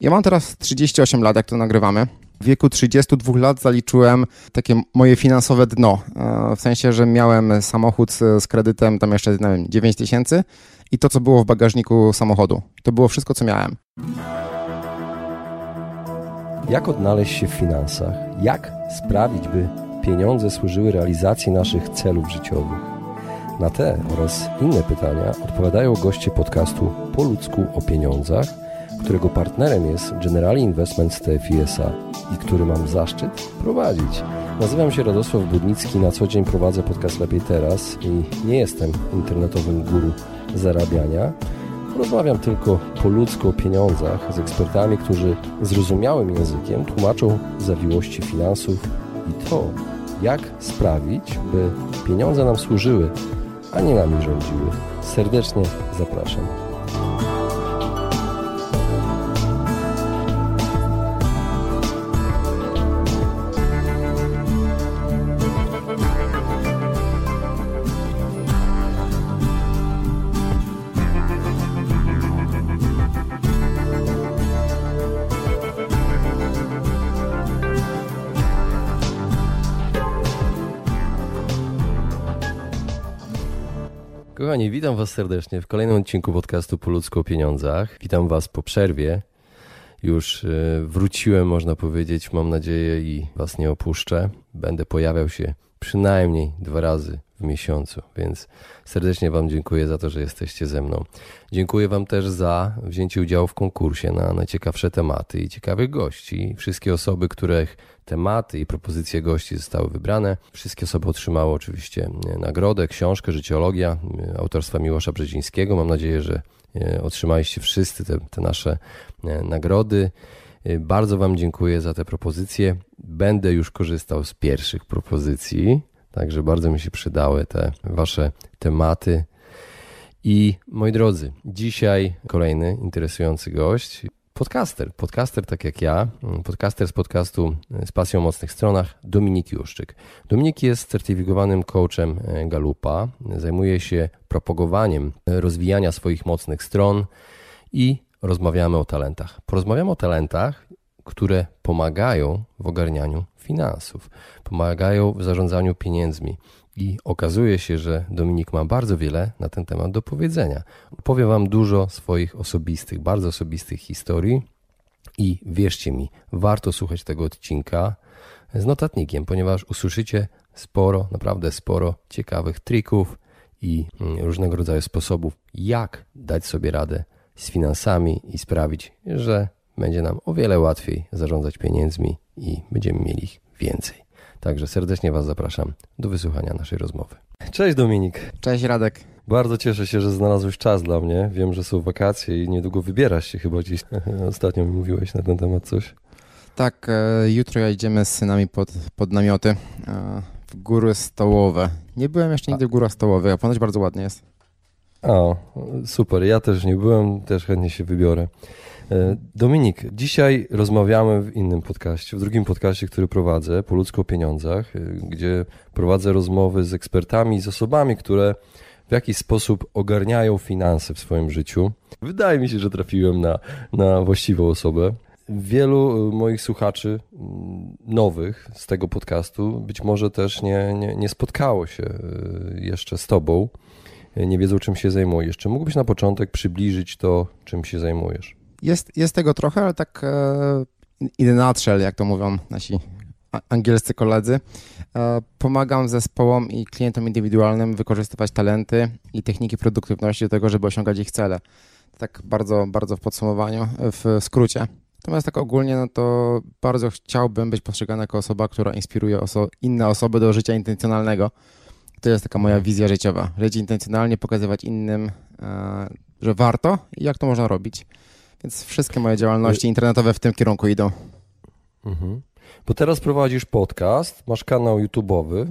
Ja mam teraz 38 lat, jak to nagrywamy. W wieku 32 lat zaliczyłem takie moje finansowe dno. E, w sensie, że miałem samochód z, kredytem tam jeszcze, nie wiem, 9 tysięcy i to, co było w bagażniku samochodu. To było wszystko, co miałem. Jak odnaleźć się w finansach? Jak sprawić, by pieniądze służyły realizacji naszych celów życiowych? Na te oraz inne pytania odpowiadają goście podcastu Po ludzku o pieniądzach – którego partnerem jest Generali Investment TFI SA i który mam zaszczyt prowadzić. Nazywam się Radosław Budnicki, na co dzień prowadzę podcast Lepiej Teraz i nie jestem internetowym guru zarabiania. Rozmawiam tylko po ludzku o pieniądzach z ekspertami, którzy zrozumiałym językiem tłumaczą zawiłości finansów i to, jak sprawić, by pieniądze nam służyły, a nie nami rządziły. Serdecznie zapraszam. Kochani, witam Was serdecznie w kolejnym odcinku podcastu Po ludzku o pieniądzach. Witam Was po przerwie. Już e, wróciłem, można powiedzieć, mam nadzieję, i Was nie opuszczę. Będę pojawiał się przynajmniej dwa razy w miesiącu, więc serdecznie Wam dziękuję za to, że jesteście ze mną. Dziękuję Wam też za wzięcie udziału w konkursie na najciekawsze tematy i ciekawych gości. Wszystkie osoby, których tematy i propozycje gości zostały wybrane, wszystkie osoby otrzymały oczywiście nagrodę, książkę Życiologia autorstwa Miłosza Brzezińskiego. Mam nadzieję, że e, otrzymaliście wszyscy te, te nasze e, nagrody. E, bardzo Wam dziękuję za te propozycje. Będę już korzystał z pierwszych propozycji. Także bardzo mi się przydały te wasze tematy. I moi drodzy, dzisiaj kolejny interesujący gość. Podcaster, podcaster tak jak ja, podcaster z podcastu z pasją o mocnych stronach, Dominik Juszczyk. Dominik jest certyfikowanym coachem Galupa, zajmuje się propagowaniem rozwijania swoich mocnych stron i rozmawiamy o talentach. Porozmawiamy o talentach, które pomagają w ogarnianiu finansów, pomagają w zarządzaniu pieniędzmi. I okazuje się, że Dominik ma bardzo wiele na ten temat do powiedzenia. Powiem Wam dużo swoich osobistych, bardzo osobistych historii. I wierzcie mi, warto słuchać tego odcinka z notatnikiem, ponieważ usłyszycie sporo, naprawdę sporo ciekawych trików i mm, różnego rodzaju sposobów, jak dać sobie radę z finansami i sprawić, że będzie nam o wiele łatwiej zarządzać pieniędzmi i będziemy mieli ich więcej. Także serdecznie Was zapraszam do wysłuchania naszej rozmowy. Cześć Dominik. Cześć Radek. Bardzo cieszę się, że znalazłeś czas dla mnie. Wiem, że są wakacje i niedługo wybierasz się chyba gdzieś. Ostatnio mi mówiłeś na ten temat coś. Tak, e, jutro idziemy z synami pod, pod namioty e, w góry stołowe. Nie byłem jeszcze nigdy w górach stołowych, a ponoć bardzo ładnie jest. O, super. Ja też nie byłem, też chętnie się wybiorę. E, Dominik, dzisiaj rozmawiamy w innym podcaście, w drugim podcaście, który prowadzę, Po ludzku o pieniądzach, e, gdzie prowadzę rozmowy z ekspertami, z osobami, które w jakiś sposób ogarniają finanse w swoim życiu. Wydaje mi się, że trafiłem na, na właściwą osobę. Wielu e, moich słuchaczy nowych z tego podcastu być może też nie, nie, nie spotkało się jeszcze z Tobą, nie wiedzą czym się zajmujesz. Czy mógłbyś na początek przybliżyć to, czym się zajmujesz? Jest, jest tego trochę, ale tak e, in nutshell, jak to mówią nasi angielscy koledzy. E, pomagam zespołom i klientom indywidualnym wykorzystywać talenty i techniki produktywności do tego, żeby osiągać ich cele. Tak bardzo, bardzo w podsumowaniu, w skrócie. Natomiast tak ogólnie, no to bardzo chciałbym być postrzegany jako osoba, która inspiruje oso inne osoby do życia intencjonalnego. To jest taka moja wizja życiowa. Żyć intencjonalnie, pokazywać innym, e, że warto i jak to można robić. Więc wszystkie moje działalności internetowe w tym kierunku idą. Mhm. Bo teraz prowadzisz podcast, masz kanał YouTube'owy,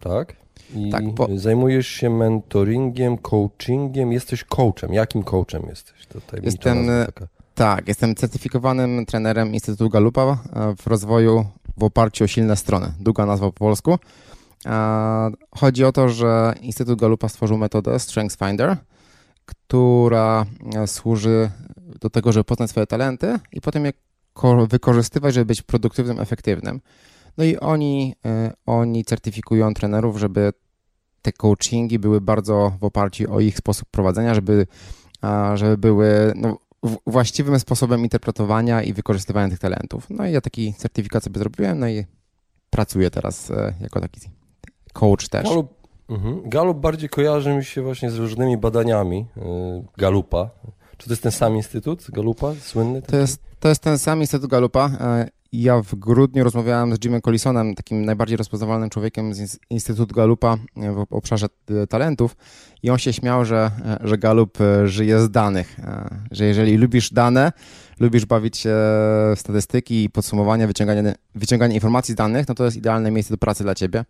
tak? I tak, po... zajmujesz się mentoringiem, coachingiem, jesteś coachem. Jakim coachem jesteś? To jestem, tak, jestem certyfikowanym trenerem Instytutu Galupa e, w rozwoju w oparciu o silne strony. Długa nazwa po polsku. E, chodzi o to, że Instytut Galupa stworzył metodę StrengthsFinder, która służy do tego, żeby poznać swoje talenty i potem je wykorzystywać, żeby być produktywnym, efektywnym. No i oni, oni certyfikują trenerów, żeby te coachingi były bardzo w oparciu o ich sposób prowadzenia, żeby, żeby były no, właściwym sposobem interpretowania i wykorzystywania tych talentów. No i ja taki certyfikat sobie zrobiłem, no i pracuję teraz e, jako taki coach też. Galup, mhm. Galup bardziej kojarzy mi się właśnie z różnymi badaniami e, Galupa. Czy to jest ten sam instytut Galupa, słynny? To jest, to jest ten sam instytut Galupa. E, ja w grudniu rozmawiałem z Jimem Collisonem, takim najbardziej rozpoznawalnym człowiekiem z Instytutu Galupa w obszarze talentów i on się śmiał, że, że Galup żyje z danych, że jeżeli lubisz dane, lubisz bawić się w statystyki, podsumowania, wyciąganie, wyciąganie informacji z danych, no to jest idealne miejsce do pracy dla ciebie.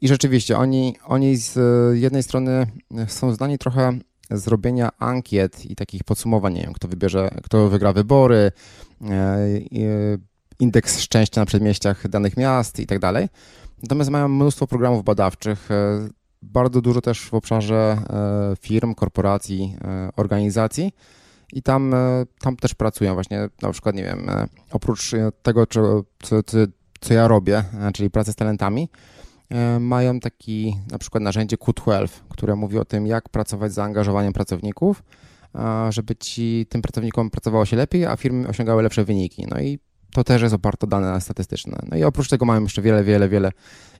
I rzeczywiście, oni, oni z jednej strony są zdani trochę zrobienia ankiet i takich podsumowań, nie wiem, kto wybierze, kto wygra wybory, e, indeks szczęścia na przedmieściach danych miast i tak dalej. Natomiast mają mnóstwo programów badawczych, e, bardzo dużo też w obszarze e, firm, korporacji, organizacji i tam, tam też pracują właśnie, na przykład, nie wiem, oprócz tego, co, co, co ja robię, czyli pracę z talentami, E, mają taki na przykład narzędzie Q12, które mówi o tym, jak pracować z zaangażowaniem pracowników, żeby ci, tym pracownikom pracowało się lepiej, a firmy osiągały lepsze wyniki. No i to też jest oparte o dane statystyczne. No i oprócz tego mamy jeszcze wiele, wiele, wiele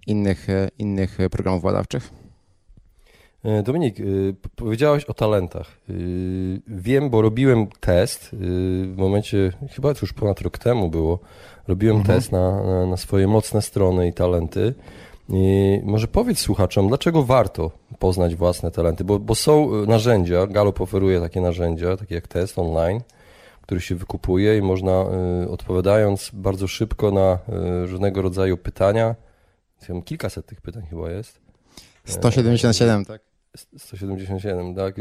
innych, e, innych programów badawczych. E, Dominik, powiedziałeś o talentach. Wiem, bo robiłem test w momencie, chyba już ponad rok temu było, robiłem mhm. test na, na swoje mocne strony i talenty. I może powiedz słuchaczom, dlaczego warto poznać własne talenty, bo, bo są e, narzędzia, Gallup oferuje takie narzędzia, takie jak test online, który się wykupuje i można y, odpowiadając bardzo szybko na y, różnego rodzaju pytania, kilkaset tych pytań chyba jest. 177, tak? 177, tak,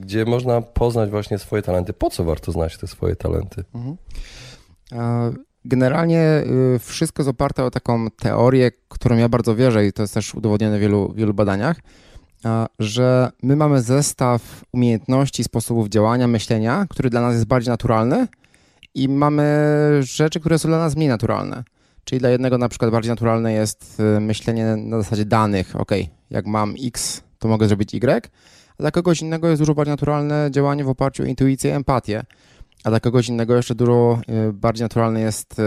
gdzie można poznać właśnie swoje talenty. Po co warto znać te swoje talenty? Mhm. Generalnie y, wszystko jest oparte o taką teorię, którą ja bardzo wierzę i to jest też udowodnione w wielu, wielu badaniach, że my mamy zestaw umiejętności, sposobów działania, myślenia, który dla nas jest bardziej naturalny i mamy rzeczy, które są dla nas mniej naturalne. Czyli dla jednego na przykład bardziej naturalne jest y, myślenie na zasadzie danych. Ok, jak mam X, to mogę zrobić Y, a dla kogoś innego jest dużo bardziej naturalne działanie w oparciu o intuicję empatię. A dla kogoś innego jeszcze dużo y, bardziej naturalne jest y,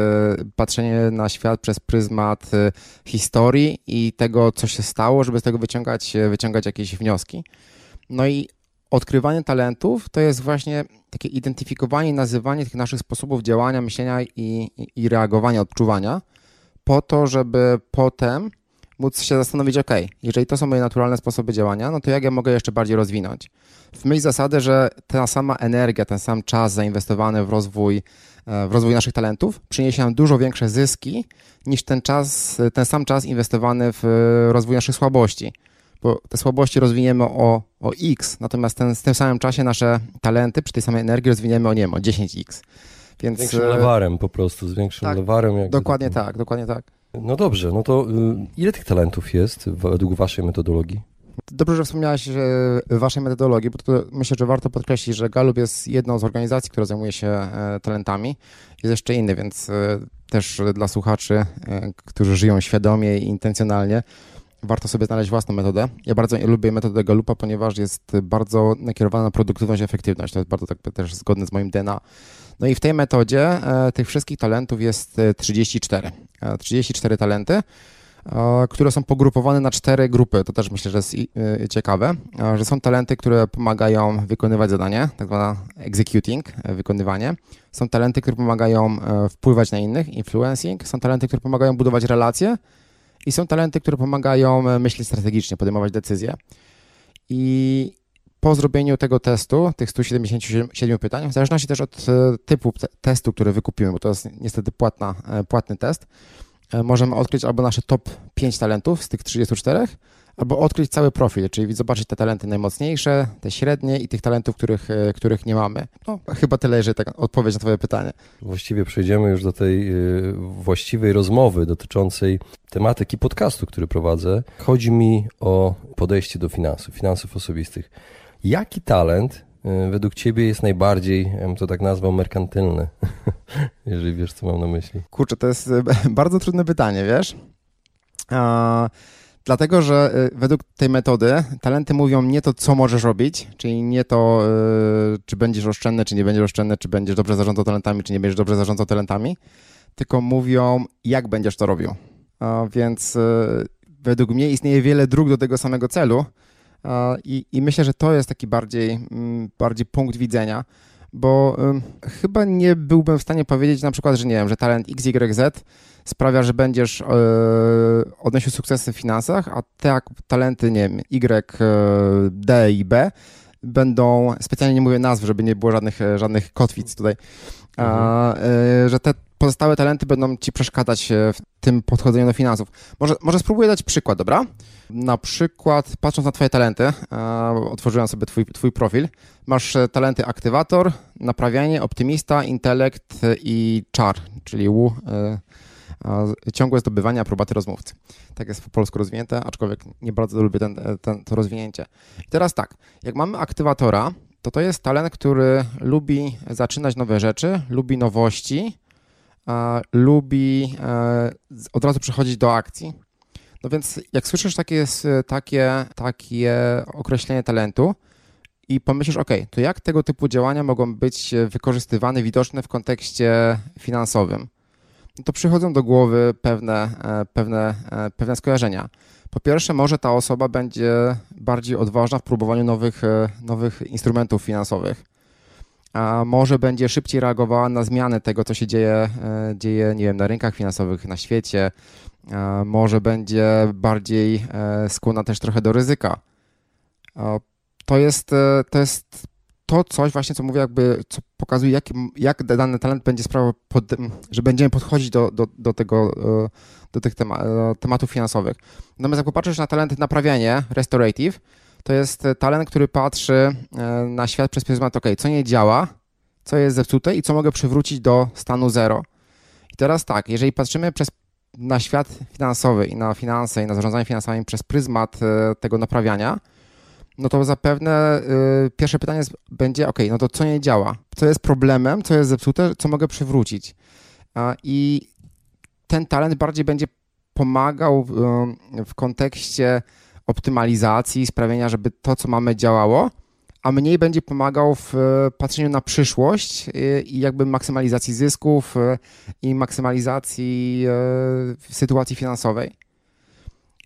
patrzenie na świat przez pryzmat y, historii i tego, co się stało, żeby z tego wyciągać, wyciągać jakieś wnioski. No i odkrywanie talentów to jest właśnie takie identyfikowanie i nazywanie tych naszych sposobów działania, myślenia i, i reagowania, odczuwania, po to, żeby potem móc się zastanowić, ok, jeżeli to są moje naturalne sposoby działania, no to jak ja mogę jeszcze bardziej rozwinąć? W myśl zasady, że ta sama energia, ten sam czas zainwestowany w rozwój, e, w rozwój naszych talentów przyniesie nam dużo większe zyski niż ten czas, ten sam czas inwestowany w rozwój naszych słabości. Bo te słabości rozwiniemy o, o x, natomiast ten, w tym samym czasie nasze talenty przy tej samej energii rozwiniemy o nie wiem, o 10x. Więc, z większym e, lewarem po prostu, z większym tak, lewarem. Dokładnie tak, dokładnie tak. No dobrze, no to y, ile tych talentów jest według waszej metodologii? Dobrze, że wspomniałeś waszej metodologii, bo to myślę, że warto podkreślić, że Gallup jest jedną z organizacji, która zajmuje się e, talentami. Jest jeszcze inny, więc e, też dla słuchaczy, e, którzy żyją świadomie i intencjonalnie, warto sobie znaleźć własną metodę. Ja bardzo lubię metodę Gallupa, ponieważ jest bardzo nakierowana na produktywność i efektywność. To jest bardzo tak też zgodne z moim DNA. No i w tej metodzie e, tych wszystkich talentów jest 34. E, 34 e, talenty, które są pogrupowane na cztery grupy. To też myślę, że jest ciekawe, że są talenty, które pomagają wykonywać zadanie, tak zwane executing, wykonywanie. Są talenty, które pomagają wpływać na innych, influencing. Są talenty, które pomagają budować relacje i są talenty, które pomagają myśleć strategicznie, podejmować decyzje. I po zrobieniu tego testu, tych 177 pytań, w zależności też od e, typu testu, który wykupimy, bo to jest niestety płatna, e, płatny test, e, możemy odkryć albo nasze top 5 talentów z tych 34, albo odkryć cały profil, czyli zobaczyć te talenty najmocniejsze, te średnie i tych talentów, których, których nie mamy. No, chyba tyle, jeżeli tak odpowiedź na Twoje pytanie. Właściwie przejdziemy już do tej właściwej rozmowy dotyczącej tematyki podcastu, który prowadzę. Chodzi mi o podejście do finansów, finansów osobistych. Jaki talent y, według ciebie jest najbardziej, ja bym to tak nazwał, merkantylny? Jeżeli wiesz, co mam na myśli. Kurczę, to jest bardzo trudne pytanie, wiesz? A, dlatego, że y, według tej metody talenty mówią nie to, co możesz robić, czyli nie to, y, czy będziesz oszczędny, czy nie będziesz oszczędny, czy będziesz dobrze zarządzał talentami, czy nie będziesz dobrze zarządzał talentami, tylko mówią, jak będziesz to robił. Więc według mnie istnieje wiele dróg do tego samego celu, i, I, myślę, że to jest taki bardziej, mm, bardziej punkt widzenia, bo chyba nie byłbym w stanie powiedzieć na przykład, że nie wiem, że talent XYZ sprawia, że będziesz yy, odnosił sukcesy w finansach, a te talenty, nie wiem, Y, e, D i B będą, specjalnie nie mówię nazw, żeby nie było żadnych, e, żadnych kotwic tutaj, mhm. a, że te pozostałe talenty będą ci przeszkadzać w tym podchodzeniu do finansów. Może, może spróbuję dać przykład, dobra? Na przykład, patrząc na Twoje talenty, e, otworzyłem sobie twój, twój profil. Masz e, talenty aktywator, naprawianie, optymista, intelekt i czar, czyli U, e, ciągłe zdobywanie aprobaty rozmówcy. Tak jest po polsku rozwinięte, aczkolwiek nie bardzo lubię ten, ten, to rozwinięcie. I teraz tak, jak mamy aktywatora, to to jest talent, który lubi zaczynać nowe rzeczy, lubi nowości, lubi od razu przechodzić do akcji no więc jak słyszysz takie, takie, takie określenie talentu i pomyślisz, ok, to jak tego typu działania mogą być wykorzystywane, widoczne w kontekście finansowym? To przychodzą do głowy pewne, e, pewne, e, pewne skojarzenia. Po pierwsze, może ta osoba będzie bardziej odważna w próbowaniu nowych, e, nowych instrumentów finansowych. A może będzie szybciej reagowała na zmiany tego, co się dzieje, dzieje nie wiem, na rynkach finansowych na świecie, może będzie bardziej skłonna też trochę do ryzyka. To jest, to jest to coś właśnie, co mówię, jakby, co pokazuje, jak, jak dany talent będzie sprawiał, pod, że będziemy podchodzić do, do, do tego, e, do tych tema, tematów finansowych. Natomiast jak popatrzysz na talenty naprawianie, restorative, to jest talent, który patrzy na świat przez pryzmat, ok, co nie działa, co jest zepsute i co mogę przywrócić do stanu zero. I teraz tak, jeżeli patrzymy przez na świat finansowy i na finanse i na zarządzanie finansami przez pryzmat e, tego naprawiania, no to zapewne y, pierwsze pytanie będzie, ok, no to co nie działa? Co jest problemem, co jest zepsute, co mogę przywrócić? A, I ten talent bardziej będzie pomagał w, w kontekście optymalizacji, sprawienia, żeby to, co mamy, działało, a mniej będzie pomagał w e, patrzeniu na przyszłość e, i jakby maksymalizacji zysków i maksymalizacji sytuacji finansowej.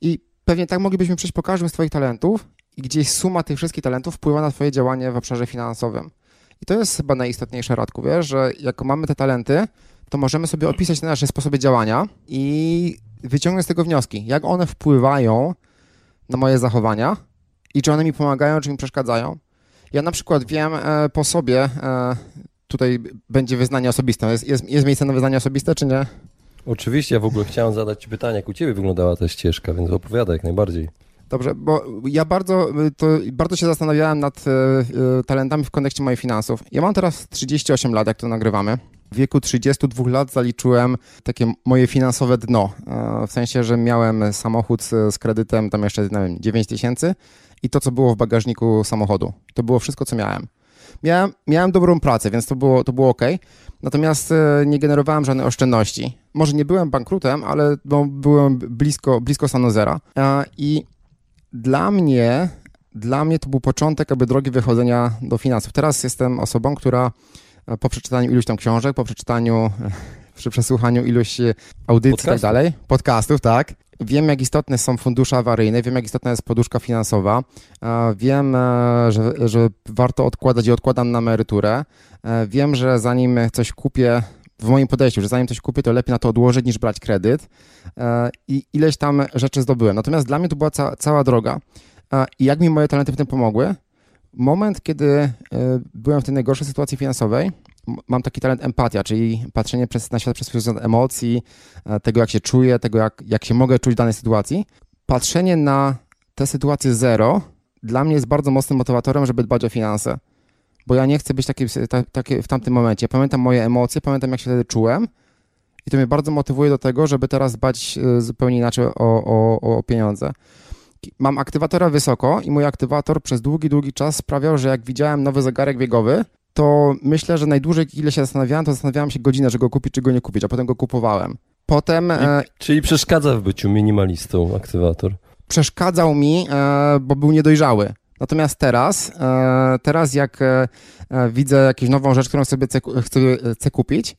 I pewnie tak moglibyśmy przejść po każdym z Twoich talentów i gdzieś suma tych wszystkich talentów wpływa na Twoje działanie w obszarze finansowym. I to jest chyba najistotniejsze, Radku, wiesz, że jak mamy te talenty, to możemy sobie opisać te nasze sposoby działania i wyciągnąć z tego wnioski, jak one wpływają na moje zachowania i czy one mi pomagają, czy mi przeszkadzają. Ja na przykład wiem e, po sobie, e, tutaj będzie wyznanie osobiste. Jest, jest, jest miejsce na wyznanie osobiste, czy nie? Oczywiście, ja w ogóle chciałem zadać Ci pytanie, jak u Ciebie wyglądała ta ścieżka, więc opowiadaj jak najbardziej. Dobrze, bo ja bardzo, to, bardzo się zastanawiałem nad e, talentami w kontekście moich finansów. Ja mam teraz 38 lat, jak to nagrywamy. W wieku 32 lat zaliczyłem takie moje finansowe dno. w sensie, że miałem samochód z, z kredytem tam jeszcze, nie wiem, 9 tysięcy i to, co było w bagażniku samochodu. To było wszystko, co miałem. Miałem, miałem dobrą pracę, więc to było, to było ok. Natomiast e, nie generowałem żadnej oszczędności. Może nie byłem bankrutem, ale byłem blisko, blisko stanu zera. I dla mnie, dla mnie to był początek jakby drogi wychodzenia do finansów. Teraz jestem osobą, która e, po przeczytaniu iluś tam książek, po przeczytaniu, przy przesłuchaniu iluś audycji i tak dalej, podcastów, tak, Wiem, jak istotne są fundusze awaryjne, wiem, jak istotna jest poduszka finansowa, wiem, e, że, że warto odkładać i odkładam na emeryturę. E, wiem, że zanim coś kupię, w moim podejściu, że zanim coś kupię, to lepiej na to odłożyć niż brać kredyt e, i ileś tam rzeczy zdobyłem. Natomiast dla mnie to była ca cała droga i jak mi moje talenty w tym pomogły? Moment, kiedy byłem w tej najgorszej sytuacji finansowej, mam taki talent empatia, czyli patrzenie przez, na świat przez pryzmat emocji, e, tego jak się czuję, tego jak, jak się mogę czuć w danej sytuacji. Patrzenie na tę sytuację zero dla mnie jest bardzo mocnym motywatorem, żeby dbać o finanse. Bo ja nie chcę być taki, taki w tamtym momencie. Pamiętam moje emocje, pamiętam jak się wtedy czułem i to mnie bardzo motywuje do tego, żeby teraz dbać e, zupełnie inaczej o, o, o pieniądze. mam aktywatora wysoko i mój aktywator przez długi, długi czas sprawiał, że jak widziałem nowy zegarek biegowy, to myślę, że najdłużej ile się zastanawiałem, to zastanawiałem się godzinę, czy go kupić, czy go nie kupić, a potem go kupowałem. Potem... E... Czyli przeszkadza w byciu minimalistą aktywator? Przeszkadzał mi, e, bo był niedojrzały. Natomiast teraz, e, teraz jak e, e, widzę jakąś nową rzecz, którą sobie chcę, chcę kupić,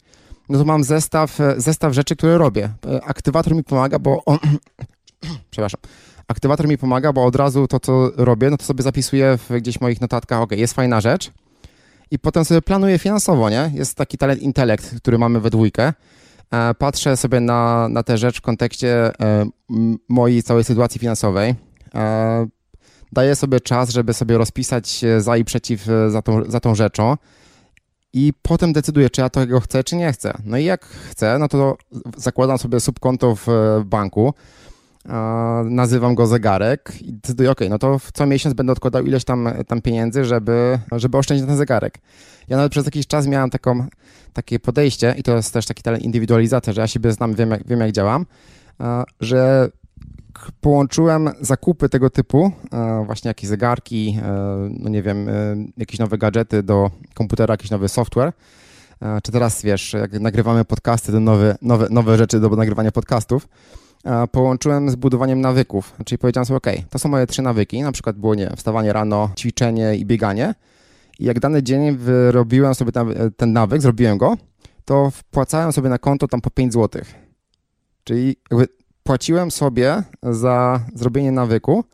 no to mam zestaw, zestaw rzeczy, które robię. Aktywator mi pomaga, bo on, przepraszam, aktywator mi pomaga, bo od razu to, co robię, no to sobie zapisuję w gdzieś moich notatkach, ok, jest fajna rzecz i potem sobie planuję finansowo, nie? Jest taki talent intelekt, który mamy we dwójkę. Patrzę sobie na, na tę rzecz w kontekście mojej całej sytuacji finansowej daję sobie czas, żeby sobie rozpisać za i przeciw e, za tą, za tą rzeczą i potem decyduję, czy ja tego chcę, czy nie chcę. No i jak chcę, no to zakładam sobie subkonto w e, banku, nazywam go zegarek i decyduję, ok, no to co miesiąc będę odkładał ileś tam, tam pieniędzy, żeby, żeby oszczędzić ten zegarek. Ja nawet przez jakiś czas miałem taką, takie podejście i to jest też taki talent indywidualizacja, że ja siebie znam, wiem jak, wiem jak działam, że połączyłem zakupy tego typu, e, właśnie jakieś zegarki, e, no nie wiem, e, jakieś nowe gadżety do komputera, jakiś nowy software, czy teraz, wiesz, jak nagrywamy podcasty, to nowe, nowe, nowe rzeczy do nagrywania podcastów, połączyłem z budowaniem nawyków. Czyli powiedziałem sobie, ok, to są moje trzy nawyki, na przykład było, nie wstawanie rano, ćwiczenie i bieganie. I jak dany dzień wyrobiłem sobie ten, nawyk, zrobiłem go, to wpłacałem sobie na konto tam po 5 zł. Czyli jakby płaciłem sobie za zrobienie nawyku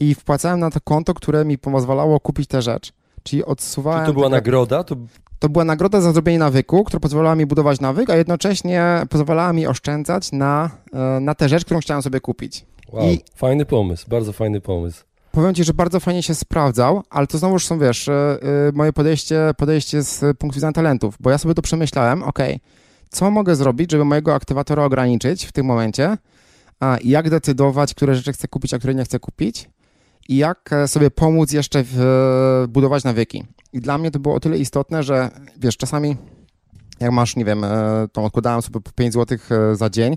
i wpłacałem na to konto, które mi pozwalało kupić tę rzecz. Czyli odsuwałem... Czy to była taka... nagroda? To... to była nagroda za zrobienie nawyku, która pozwalała mi budować nawyk, a jednocześnie pozwalała mi oszczędzać na, e, na tę rzecz, którą chciałem sobie kupić. Wow, I... fajny pomysł, bardzo fajny pomysł. Powiem Ci, że bardzo fajnie się sprawdzał, ale to znowuż są, wiesz, e, e, moje podejście, podejście z punktu widzenia talentów, bo ja sobie to przemyślałem, ok, co mogę zrobić, żeby mojego aktywatora ograniczyć w tym momencie, a jak decydować, które rzeczy chcę kupić, a które nie chcę kupić i jak e, sobie pomóc jeszcze w, e, budować nawyki. I dla mnie to było o tyle istotne, że wiesz, czasami jak masz, nie wiem, e, to odkładałem sobie po 5 zł za dzień,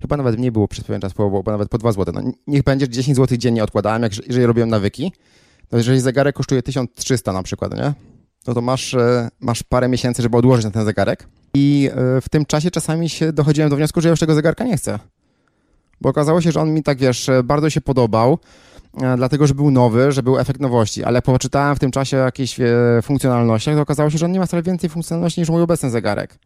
chyba nawet mniej było przez pewien czas, bo nawet po 2 zł. No, niech będzie 10 zł dziennie odkładałem, jak, jeżeli robiłem nawyki. To jeżeli zegarek kosztuje 1300 na przykład, nie? No to masz, masz parę miesięcy, żeby odłożyć na ten zegarek. I w tym czasie czasami się dochodziłem do wniosku, że ja już tego zegarka nie chcę bo okazało się, że on mi tak, wiesz, bardzo się podobał, e, dlatego, że był nowy, że był efekt nowości, ale poczytałem w tym czasie o jakichś e, funkcjonalnościach, to okazało się, że on nie ma wcale więcej funkcjonalności niż mój obecny zegarek.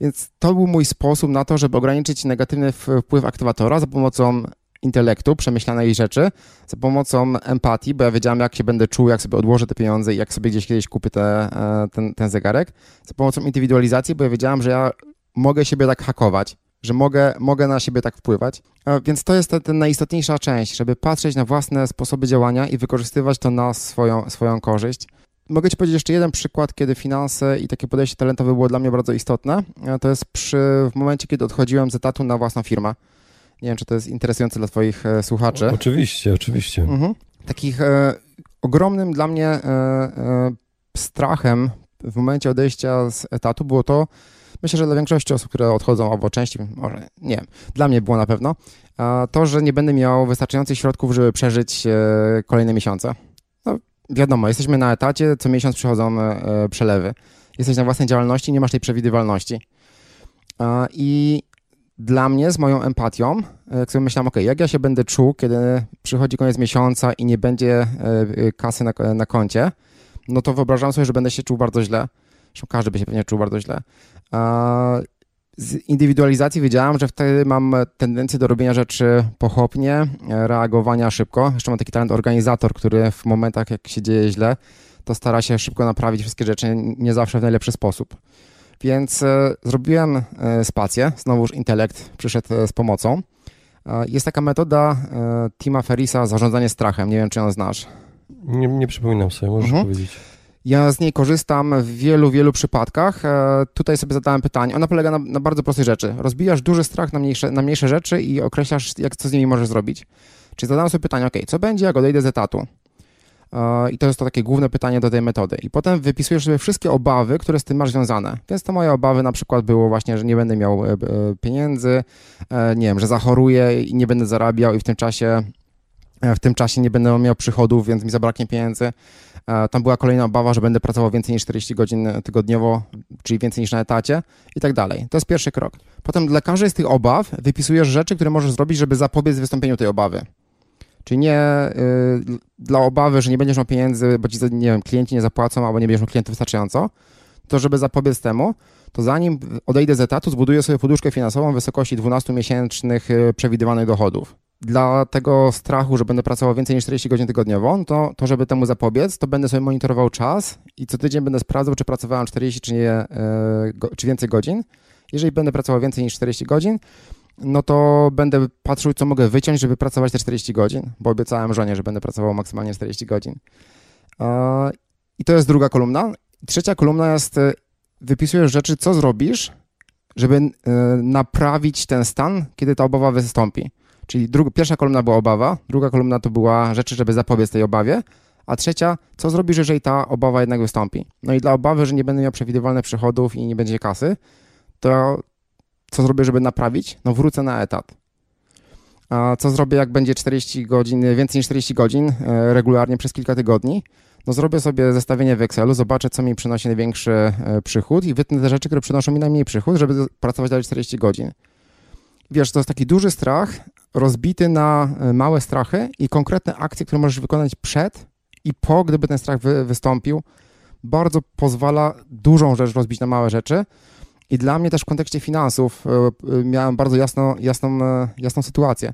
Więc to był mój sposób na to, żeby ograniczyć negatywny wpływ aktywatora za pomocą intelektu, przemyślanej rzeczy, za pomocą empatii, bo ja wiedziałem, jak się będę czuł, jak sobie odłożę te pieniądze i jak sobie gdzieś kiedyś kupię te, e, ten, ten zegarek, za pomocą indywidualizacji, bo ja wiedziałem, że ja mogę siebie tak hakować że mogę, mogę na siebie tak wpływać. Więc to jest ta, ta najistotniejsza część, żeby patrzeć na własne sposoby działania i wykorzystywać to na swoją, swoją korzyść. Mogę Ci powiedzieć jeszcze jeden przykład, kiedy finanse i takie podejście talentowe było dla mnie bardzo istotne. To jest przy, w momencie, kiedy odchodziłem z etatu na własną firmę. Nie wiem, czy to jest interesujące dla Twoich e, słuchaczy. Oczywiście, oczywiście. Mhm. Takich e, ogromnym dla mnie e, e, strachem w momencie odejścia z etatu było to, myślę, że dla większości osób, które odchodzą, albo części, może nie wiem, dla mnie było na pewno, to, że nie będę miał wystarczających środków, żeby przeżyć e, kolejne miesiące. No, wiadomo, jesteśmy na etacie, co miesiąc przychodzą e, przelewy. Jesteś na własnej działalności, nie masz tej przewidywalności. I dla mnie, z moją empatią, e, jak sobie myślałem, ok, jak ja się będę czuł, kiedy przychodzi koniec miesiąca i nie będzie kasy na, na koncie, no to sobie, że będę się czuł bardzo źle. Zresztą każdy by się pewnie czuł bardzo źle. Z indywidualizacji wiedziałam, że wtedy mam tendencję do robienia rzeczy pochopnie, reagowania szybko. Jeszcze mam taki talent organizator, który w momentach, jak się dzieje źle, to stara się szybko naprawić wszystkie rzeczy, nie zawsze w najlepszy sposób. Więc e, zrobiłem e, spację, znowuż intelekt przyszedł e, z pomocą. Jest taka metoda Tima Ferisa, zarządzanie strachem. Nie wiem, czy ją znasz. Nie, nie przypominam sobie, możesz mhm. powiedzieć. Ja z niej korzystam w wielu, wielu przypadkach. Tutaj sobie zadałem pytanie. Ona polega na, na bardzo prostej rzeczy. Rozbijasz duży strach na mniejsze, na mniejsze rzeczy i określasz, jak, co z nimi możesz zrobić. Czyli zadałem sobie pytanie, ok, co będzie, jak odejdę z etatu? E, I to jest to takie główne pytanie do tej metody. I potem wypisujesz sobie wszystkie obawy, które z tym masz związane. Więc to moje obawy na przykład było właśnie, że nie będę miał e, pieniędzy, nie wiem, że zachoruję i nie będę zarabiał i w tym czasie w tym czasie nie będę miał przychodów, więc mi zabraknie pieniędzy. Tam była kolejna obawa, że będę pracował więcej niż 40 godzin tygodniowo, czyli więcej niż na etacie i tak dalej. To jest pierwszy krok. Potem dla każdej z tych obaw wypisujesz rzeczy, które możesz zrobić, żeby zapobiec wystąpieniu tej obawy. Czyli nie y, dla obawy, że nie będziesz miał pieniędzy, bo ci nie wiem, klienci nie zapłacą albo nie będziesz miał klientów wystarczająco, to żeby zapobiec temu, to zanim odejdę z etatu, zbuduję sobie poduszkę finansową w wysokości 12-miesięcznych y, przewidywanych dochodów. Dla tego strachu, że będę pracował więcej niż 40 godzin tygodniowo, to, to żeby temu zapobiec, to będę sobie monitorował czas i co tydzień będę sprawdzał, czy pracowałem 40 czy, nie, y, czy więcej godzin. Jeżeli będę pracował więcej niż 40 godzin, no to będę patrzył, co mogę wyciąć, żeby pracować te 40 godzin, bo obiecałem żonie, że będę pracował maksymalnie 40 godzin. I to jest druga kolumna. Trzecia kolumna jest, e, wypisujesz rzeczy, co zrobisz, żeby e, naprawić ten stan, kiedy ta obawa wystąpi. Czyli druga, pierwsza kolumna była obawa, druga kolumna to była rzeczy, żeby zapobiec tej obawie, a trzecia, co zrobisz, jeżeli ta obawa jednak wystąpi. No i dla obawy, że nie będę miał przewidywalnych przychodów i nie będzie kasy, to co zrobię, żeby naprawić? No wrócę na etat. A co zrobię, jak będzie 40 godzin, więcej niż 40 godzin e, regularnie przez kilka tygodni? No zrobię sobie zestawienie w Excelu, zobaczę, co mi przynosi największy e, przychód i wytnę te rzeczy, które przynoszą mi najmniej przychód, żeby pracować dalej 40 godzin. Wiesz, to jest taki duży strach, rozbity na e, małe strachy i konkretne akcje, które możesz wykonać przed i po, gdyby ten strach wy, wystąpił, bardzo pozwala dużą rzecz rozbić na małe rzeczy, i dla mnie też w kontekście finansów e, e, miałem bardzo jasno, jasną, e, jasną sytuację.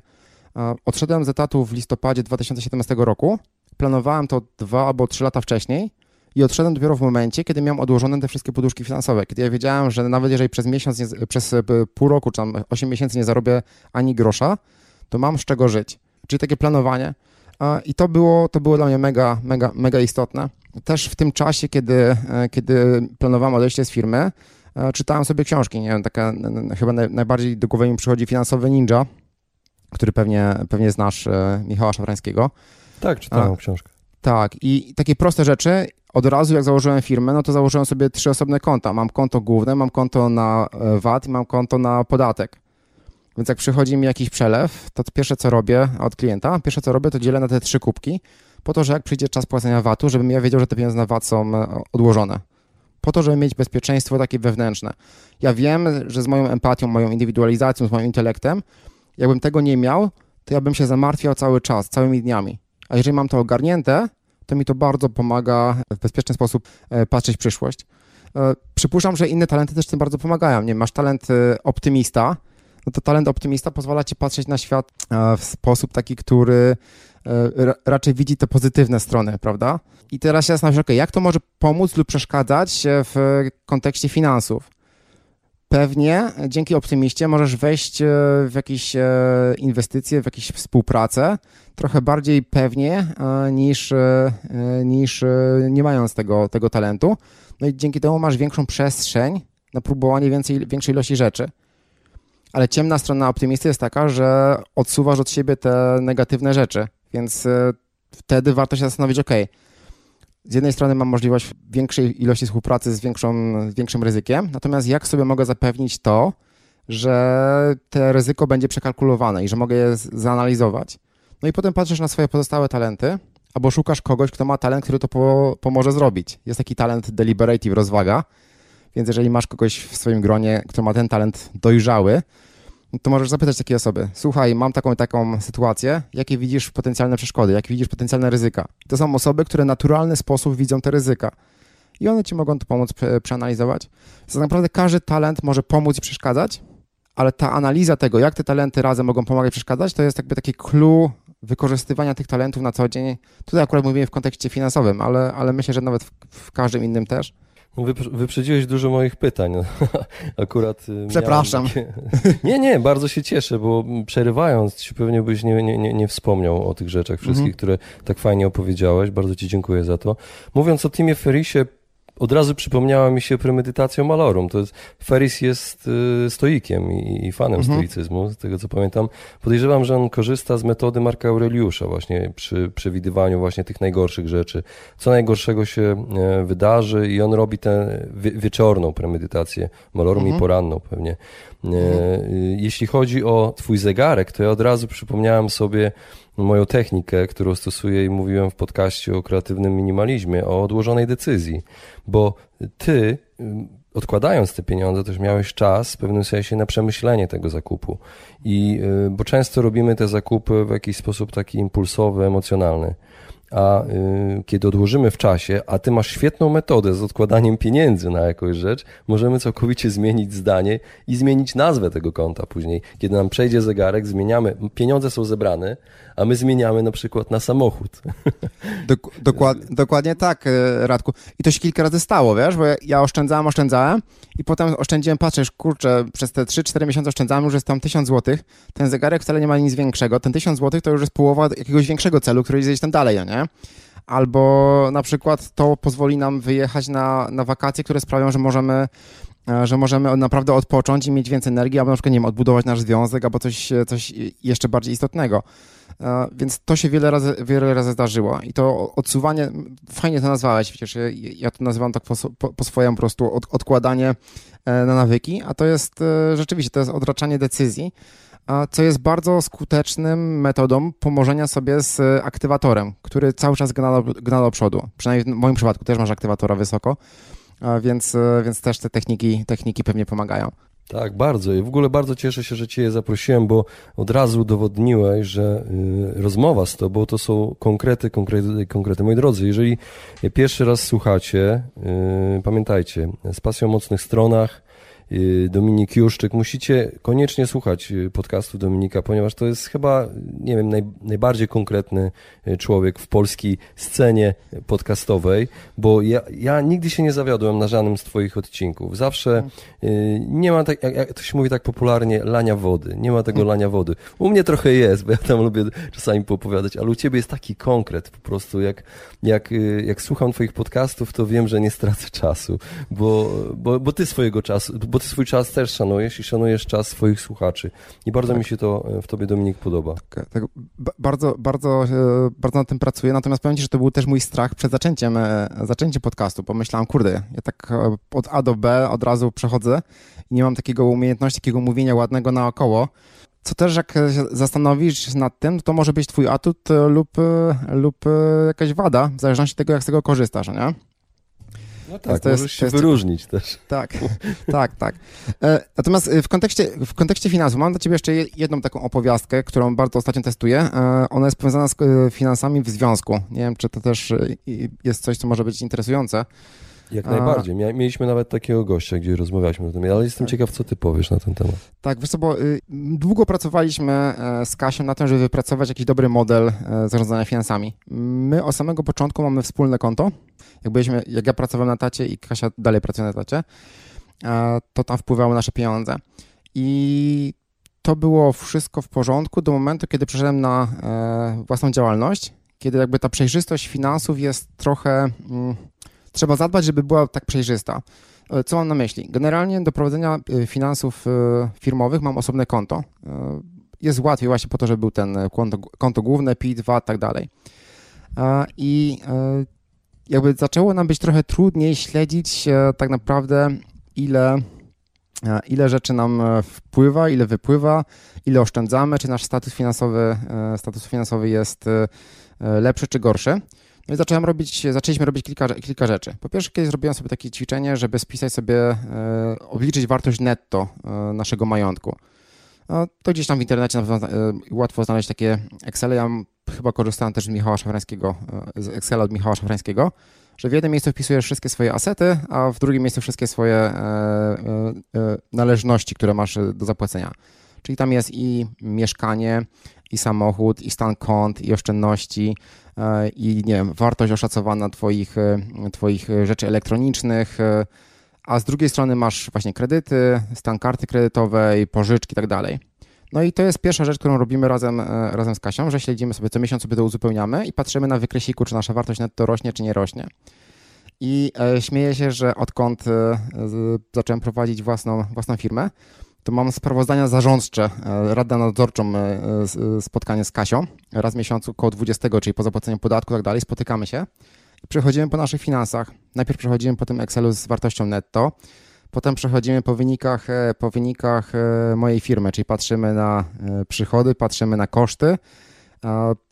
Odszedłem z etatu w listopadzie 2017 roku. Planowałem to dwa albo trzy lata wcześniej i odszedłem dopiero w momencie, kiedy miałem odłożone te wszystkie poduszki finansowe. Kiedy ja wiedziałem, że nawet jeżeli przez miesiąc, nie, przez pół roku czy tam 8 miesięcy nie zarobię ani grosza, to mam z czego żyć. Czyli takie planowanie. I to było, to było dla mnie mega, mega, mega istotne. Też w tym czasie, kiedy, kiedy planowałem odejście z firmy, czytałem sobie książki, nie wiem, taka chyba najbardziej do głowy mi przychodzi Finansowy Ninja, który pewnie, pewnie znasz, e, Michała Szafrańskiego. Tak, czytałem A, książkę. Tak, i takie proste rzeczy, od razu jak założyłem firmę, no to założyłem sobie trzy osobne konta. Mam konto główne, mam konto na e, VAT i mam konto na podatek. Więc jak przychodzi mi jakiś przelew, to pierwsze co robię od klienta, pierwsze co robię to dzielę na te trzy kubki, po to, że jak przyjdzie czas płacenia VAT-u, żebym ja wiedział, że te pieniądze na VAT są odłożone po to, żeby mieć bezpieczeństwo takie wewnętrzne. Ja wiem, że z moją empatią, moją indywidualizacją, z moim intelektem, jakbym tego nie miał, to ja bym się zamartwiał cały czas, całymi dniami. A jeżeli mam to ogarnięte, to mi to bardzo pomaga w bezpieczny sposób e, patrzeć w przyszłość. E, przypuszczam, że inne talenty też tym bardzo pomagają. Nie masz talent e, optymista, no to talent optymista pozwala ci patrzeć na świat w sposób taki, który raczej widzi te pozytywne strony, prawda? I teraz się zastanawiam, okay, jak to może pomóc lub przeszkadzać w kontekście finansów? Pewnie dzięki optymiście możesz wejść e, w jakieś e, inwestycje, w jakieś współpracę trochę bardziej pewnie niż, niż nie mając tego, tego talentu. No i dzięki temu masz większą przestrzeń na próbowanie więcej, większej ilości rzeczy. Ale ciemna strona optymisty jest taka, że odsuwasz od siebie te negatywne rzeczy. Więc e, wtedy warto się zastanowić, ok, z jednej strony mam możliwość większej ilości współpracy z, większą, z większym ryzykiem, natomiast jak sobie mogę zapewnić to, że to ryzyko będzie przekalkulowane i że mogę je zanalizować. No i potem patrzysz na swoje pozostałe talenty, albo szukasz kogoś, kto ma talent, który to po, pomoże zrobić. Jest taki talent deliberative, rozwaga, więc jeżeli masz kogoś w swoim gronie, kto ma ten talent dojrzały, to możesz zapytać takiej osoby, słuchaj, mam taką taką sytuację, jakie widzisz potencjalne przeszkody, jakie widzisz potencjalne ryzyka. To są osoby, które w naturalny sposób widzą te ryzyka. I one ci mogą to pomóc przeanalizować. Tak naprawdę każdy talent może pomóc i przeszkadzać, ale ta analiza tego, jak te talenty razem mogą pomagać i przeszkadzać, to jest jakby taki clue wykorzystywania tych talentów na co dzień. Tutaj akurat mówimy w kontekście finansowym, ale, ale myślę, że nawet w, w każdym innym też. Wyprzedziłeś dużo moich pytań. Akurat. Y, Przepraszam. Takie... Nie, nie, bardzo się cieszę, bo przerywając ci pewnie byś nie, nie, nie, nie wspomniał o tych rzeczach wszystkich, mhm. które tak fajnie opowiedziałeś. Bardzo ci dziękuję za to. Mówiąc o Timie Ferrisie, od razu przypomniała mi się premedytacja malorum. To jest, Ferris jest y, stoikiem i, i fanem mhm. stoicyzmu, z tego co pamiętam. Podejrzewam, że on korzysta z metody Marka Aureliusza właśnie przy przewidywaniu właśnie tych najgorszych rzeczy. Co najgorszego się e, wydarzy i on robi tę wie, wieczorną premedytację malorum mhm. i poranną pewnie. E, mhm. Jeśli chodzi o twój zegarek, to ja od razu przypomniałem sobie moją technikę, którą stosuję i mówiłem w podcaście o kreatywnym minimalizmie, o odłożonej decyzji, bo ty odkładając te pieniądze, też miałeś czas w pewnym sensie na przemyślenie tego zakupu. I, bo często robimy te zakupy w jakiś sposób taki impulsowy, emocjonalny a y, kiedy odłożymy w czasie, a ty masz świetną metodę z odkładaniem pieniędzy na jakąś rzecz, możemy całkowicie zmienić zdanie i zmienić nazwę tego konta później. Kiedy nam przejdzie zegarek, zmieniamy, pieniądze są zebrane, a my zmieniamy na przykład na samochód. Dok dokład dokładnie tak, e, Radku. I to się kilka razy stało, wiesz, bo ja oszczędzałem, oszczędzałem i potem oszczędziłem, patrzysz, kurczę, przez te 3-4 miesiące oszczędzałem, już jest tam 1000 zł, ten zegarek wcale nie ma nic większego, ten 1000 zł to już jest połowa jakiegoś większego celu, który jest tam dalej, nie? Albo na przykład to pozwoli nam wyjechać na, na wakacje, które sprawią, że możemy że możemy naprawdę odpocząć i mieć więcej energii, albo na przykład, nie wiem, odbudować nasz związek, albo coś, coś jeszcze bardziej istotnego. E, więc to się wiele razy, wiele razy zdarzyło. I to odsuwanie, fajnie to nazwałeś, przecież ja to nazywam tak po, po, po swojemu po prostu od, odkładanie e, na nawyki, a to jest e, rzeczywiście, to jest odraczanie decyzji, co jest bardzo skutecznym metodą pomożenia sobie z aktywatorem, który cały czas gna gna do przodu. Przynajmniej w moim przypadku też masz aktywatora wysoko, więc, więc też te techniki, techniki pewnie pomagają. Tak, bardzo. I w ogóle bardzo cieszę się, że Cię zaprosiłem, bo od razu udowodniłeś, że y, rozmowa z Tobą to są konkrety, konkrety, konkrety. Moi drodzy, jeżeli pierwszy raz słuchacie, y, pamiętajcie, z pasją o mocnych stronach, Dominik Juszczyk. Musicie koniecznie słuchać y, podcastu Dominika, ponieważ to jest chyba, nie wiem, naj, najbardziej konkretny y, człowiek w polskiej scenie podcastowej, bo ja, ja nigdy się nie zawiodłem na żadnym z Twoich odcinków. Zawsze nie ma, tak, jak to się mówi tak popularnie, lania wody. Nie ma tego lania wody. U mnie trochę jest, bo ja tam lubię czasami poopowiadać, ale u Ciebie jest taki konkret po prostu. Jak, jak, jak słucham Twoich podcastów, to wiem, że nie stracę czasu, bo, bo, bo Ty swojego czasu, bo ty swój czas też szanujesz i szanujesz czas swoich słuchaczy. I bardzo tak. mi się to e, w tobie, Dominik, podoba. Tak, tak, bardzo, bardzo, e, bardzo nad tym pracuję, natomiast powiem ci, że to był też mój strach przed zaczęciem, e, zaczęciem podcastu. Pomyślałem, kurde, ja tak od A do B od razu przechodzę i nie mam takiego umiejętności, takiego mówienia ładnego naokoło. Co też jak się zastanowisz nad tym, to może być twój atut lub, lub jakaś wada, w zależności od tego, jak z tego korzystasz, nie? No tak, to możesz jest, się jest, wyróżnić też. Tak, tak, tak. E, natomiast w kontekście, w kontekście finansów mam dla ciebie jeszcze jedną taką opowiastkę, którą bardzo ostatnio testuję. E, ona jest powiązana z e, finansami w związku. Nie wiem, czy to też jest coś, co może być interesujące. Jak najbardziej. Mieliśmy nawet takiego gościa, gdzie rozmawialiśmy o tym, ale jestem tak. ciekaw, co ty powiesz na ten temat. Tak, wiesz co, bo y, długo pracowaliśmy z Kasią na tym, żeby wypracować jakiś dobry model zarządzania finansami. My od samego początku mamy wspólne konto, jak, byliśmy, jak ja pracowałem na tacie i Kasia dalej pracuje na tacie, to tam wpływały nasze pieniądze. I to było wszystko w porządku do momentu, kiedy przeszedłem na e, własną działalność, kiedy jakby ta przejrzystość finansów jest trochę. Mm, trzeba zadbać, żeby była tak przejrzysta. E, co mam na myśli? Generalnie do prowadzenia e, finansów firmowych mam osobne konto. Jest łatwiej właśnie po to, żeby był ten konto, konto główne, PIT, VAT, tak dalej. I jakby zaczęło nam być trochę trudniej śledzić e, tak naprawdę, ile, e, ile rzeczy nam e, wpływa, ile wypływa, ile oszczędzamy, czy nasz status finansowy, status finansowy jest lepszy czy gorszy. No i zacząłem robić, zaczęliśmy robić kilka, kilka rzeczy. Po pierwsze, kiedyś zrobiłem sobie takie ćwiczenie, żeby spisać sobie, obliczyć wartość netto naszego majątku. No, to gdzieś tam w internecie na pewno łatwo znaleźć takie Excel. Ja chyba korzystałem też z Michała Szafrańskiego, z Excela od Michała Szafrańskiego, że w jednym miejscu wpisujesz wszystkie swoje asety, a w drugim miejscu wszystkie swoje e, e, e, należności, które masz do zapłacenia. Czyli tam jest i mieszkanie, i samochód, i stan kont, i oszczędności, i nie wiem, wartość oszacowana twoich, twoich rzeczy elektronicznych, a z drugiej strony masz właśnie kredyty, stan karty kredytowej, pożyczki i tak dalej. No i to jest pierwsza rzecz, którą robimy razem, e, razem z Kasią, że śledzimy sobie co miesiąc sobie to uzupełniamy i patrzymy na wykresiku, czy nasza wartość netto rośnie, czy nie rośnie. I e, śmieję się, że odkąd e, zacząłem prowadzić własną, własną firmę, to mam sprawozdania zarządcze, e, radę nadzorczą, spotkanie z Kasią. Raz w miesiącu, około 20, czyli po zapłaceniu podatku i tak dalej, spotykamy się przechodzimy po naszych finansach. Najpierw przechodzimy po tym Excelu z wartością netto, Potem przechodzimy po wynikach, e, po wynikach e, mojej firmy, czyli patrzymy na e, przychody, patrzymy na koszty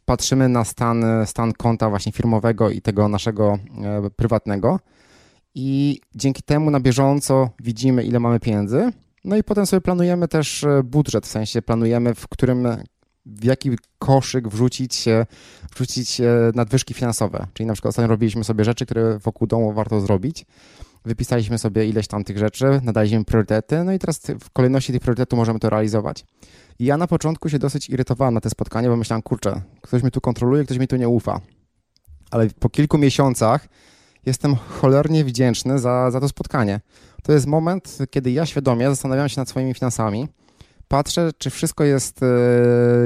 patrzymy na stan, stan konta właśnie firmowego i tego naszego prywatnego i dzięki temu na bieżąco widzimy, ile mamy pieniędzy. No i potem sobie planujemy też budżet, w sensie planujemy, w którym w jaki koszyk wrzucić, wrzucić nadwyżki finansowe. Czyli na przykład ostatnio robiliśmy sobie rzeczy, które wokół domu warto zrobić. Wypisaliśmy sobie ileś tam tych rzeczy, nadaliśmy priorytety, no i teraz w kolejności tych priorytetów możemy to realizować. I ja na początku się dosyć irytowałem na te spotkanie, bo myślałem, kurczę, ktoś mnie tu kontroluje, ktoś mi tu nie ufa. Ale po kilku miesiącach jestem cholernie wdzięczny za, za to spotkanie. To jest moment, kiedy ja świadomie zastanawiam się nad swoimi finansami, patrzę, czy wszystko jest e,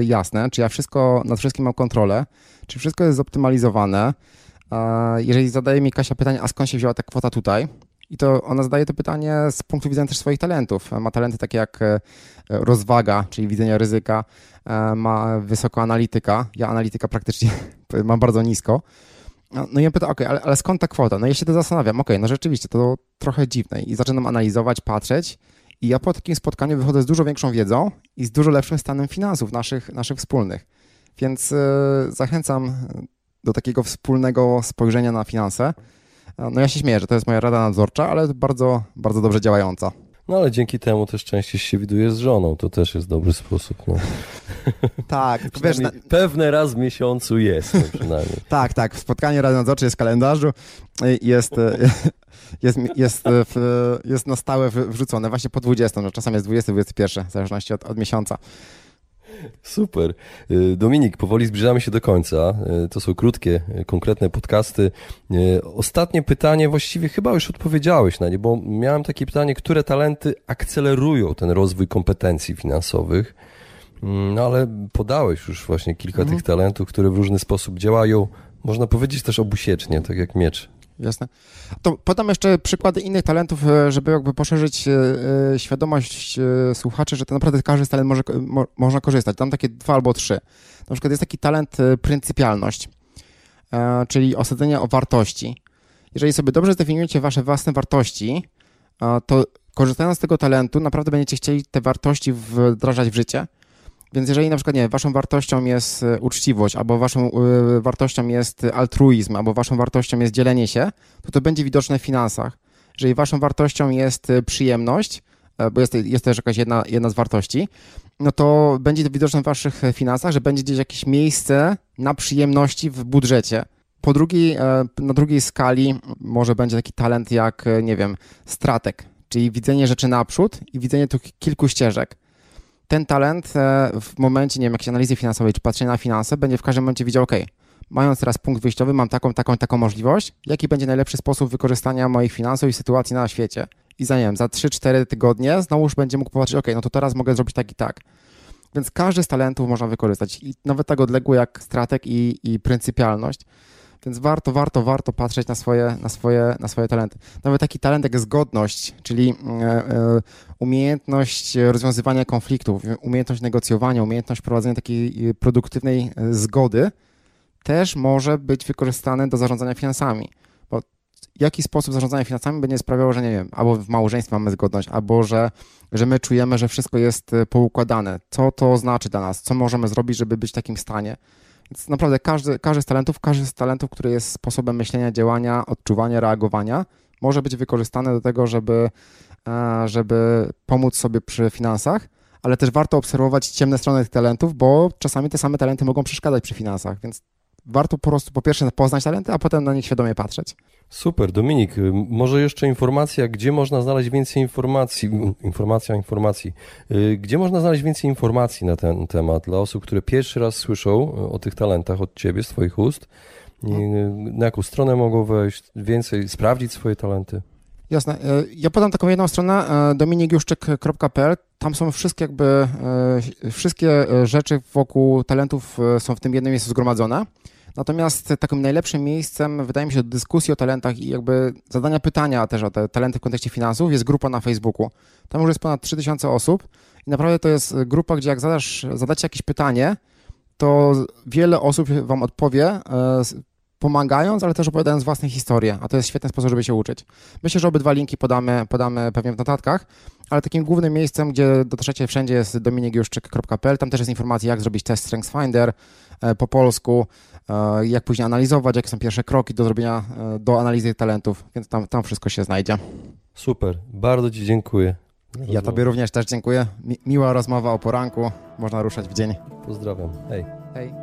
jasne, czy ja wszystko, nad wszystkim mam kontrolę, czy wszystko jest zoptymalizowane. Jeżeli zadaje mi Kasia pytanie, a skąd się wzięła ta kwota tutaj, i to ona zadaje to pytanie z punktu widzenia też swoich talentów. Ma talenty takie jak e, rozwaga, czyli widzenia ryzyka, e, ma wysoko analityka. Ja analityka praktycznie mam bardzo nisko. No i ja pytam, ok, ale, ale, skąd ta kwota? No ja się to zastanawiam, ok, no rzeczywiście, to trochę dziwne. I zaczynam analizować, patrzeć i ja po takim spotkaniu wychodzę z dużo większą wiedzą i z dużo lepszym stanem finansów naszych, naszych wspólnych. Więc yy, zachęcam do takiego wspólnego spojrzenia na finanse. No ja się śmieję, że to jest moja rada nadzorcza, ale bardzo, bardzo dobrze działająca. No ale dzięki temu też częściej się widuje z żoną, to też jest dobry sposób. No. Tak, wiesz, na... pewne raz w miesiącu jest no, przynajmniej. tak, tak, spotkanie rady nadzorczej jest w kalendarzu, jest, jest, jest, jest na stałe wrzucone właśnie po 20, no czasami jest 20, 21, w zależności od, od miesiąca. Super. Y, Dominik, powoli zbliżamy się do końca. Y, to są krótkie, konkretne podcasty. Ostatnie pytanie, właściwie chyba już odpowiedziałeś na nie, bo miałem takie pytanie, które talenty akcelerują ten rozwój kompetencji finansowych? Mm, no ale podałeś już właśnie kilka mhm. tych talentów, które w różny sposób działają, można powiedzieć też obusiecznie, tak jak miecz jasne. To podam jeszcze przykłady innych talentów, e, żeby jakby poszerzyć e, e, świadomość słuchaczy, że to naprawdę każdy talent może, mo, można korzystać. Tam takie dwa albo trzy. Na przykład jest taki talent pryncypialność, czyli osadzenie o wartości. Jeżeli sobie dobrze zdefiniujecie wasze własne wartości, to korzystając z tego talentu, naprawdę będziecie chcieli te wartości wdrażać w życie więc jeżeli na przykład, nie waszą wartością jest e, uczciwość, albo waszą y, wartością jest altruizm, albo waszą wartością jest dzielenie się, to to będzie widoczne w finansach. Jeżeli waszą wartością jest przyjemność, bo jest, jest też jakaś jedna, jedna z wartości, no to będzie to widoczne w waszych finansach, że będzie gdzieś jakieś miejsce na przyjemności w budżecie. Po drugiej, na drugiej skali może będzie taki talent jak, nie wiem, stratek, czyli widzenie rzeczy naprzód i widzenie tu kilku ścieżek ten talent e, w momencie, nie wiem, jakiejś analizy finansowej czy patrzenia na finanse, będzie w każdym momencie widział, OK, mając teraz punkt wyjściowy, mam taką, taką, taką możliwość, jaki będzie najlepszy sposób wykorzystania moich finansów i sytuacji na świecie. I za, nie wiem, za 3-4 tygodnie znowu już będzie mógł popatrzeć, OK, no to teraz mogę zrobić tak i tak. Więc każdy z talentów można wykorzystać. I nawet tak odległy jak stratek i, i pryncypialność. Więc warto, warto, warto patrzeć na swoje, na swoje, na swoje talenty. Nawet taki talent jak zgodność, czyli e, e, umiejętność rozwiązywania konfliktów, umiejętność negocjowania, umiejętność prowadzenia takiej e, produktywnej zgody, też może być wykorzystany do zarządzania finansami. Bo jaki sposób zarządzania finansami będzie sprawiało, że nie wiem, albo w małżeństwie mamy zgodność, albo że, że my czujemy, że wszystko jest poukładane. Co to znaczy dla nas? Co możemy zrobić, żeby być w takim stanie? Więc naprawdę każdy, każdy z talentów, każdy z talentów, który jest sposobem myślenia, działania, odczuwania, reagowania, może być wykorzystany do tego, żeby, e, żeby pomóc sobie przy finansach, ale też warto obserwować ciemne strony tych talentów, bo czasami te same talenty mogą przeszkadzać przy finansach, więc warto po prostu po pierwsze poznać talenty, a potem na nich świadomie patrzeć. Super, Dominik, y, może jeszcze informacja, gdzie można znaleźć więcej informacji, informacja informacji, y, gdzie można znaleźć więcej informacji na ten temat dla osób, które pierwszy raz słyszą y, o tych talentach od Ciebie, z Twoich ust, na jaką stronę mogą wejść, więcej, sprawdzić swoje talenty? Jasne. Ja podam taką jedną stronę, dominikjuszczyk.pl. Tam są wszystkie jakby, wszystkie rzeczy wokół talentów są w tym jednym miejscu zgromadzone. Natomiast takim najlepszym miejscem, wydaje mi się, do dyskusji o talentach i jakby zadania pytania też o te talenty w kontekście finansów jest grupa na Facebooku. Tam już jest ponad 3000 osób i naprawdę to jest grupa, gdzie jak zadasz, zadacie jakieś pytanie, to wiele osób wam odpowie, e, pomagając, ale też opowiadając własne historie, a to jest świetny sposób, żeby się uczyć. Myślę, że obydwa linki podamy, podamy pewnie w notatkach, ale takim głównym miejscem, gdzie dotrzecie wszędzie jest dominikjuszczyk.pl, tam też jest informacja, jak zrobić test StrengthsFinder e, po polsku, jak później analizować, jakie są pierwsze kroki do zrobienia, e, do analizy talentów, więc tam, tam wszystko się znajdzie. Super, bardzo Ci dziękuję. Ja Tobie również też dziękuję. Mi miła rozmowa o poranku, można ruszać w dzień. Pozdrawiam, hej. Hej.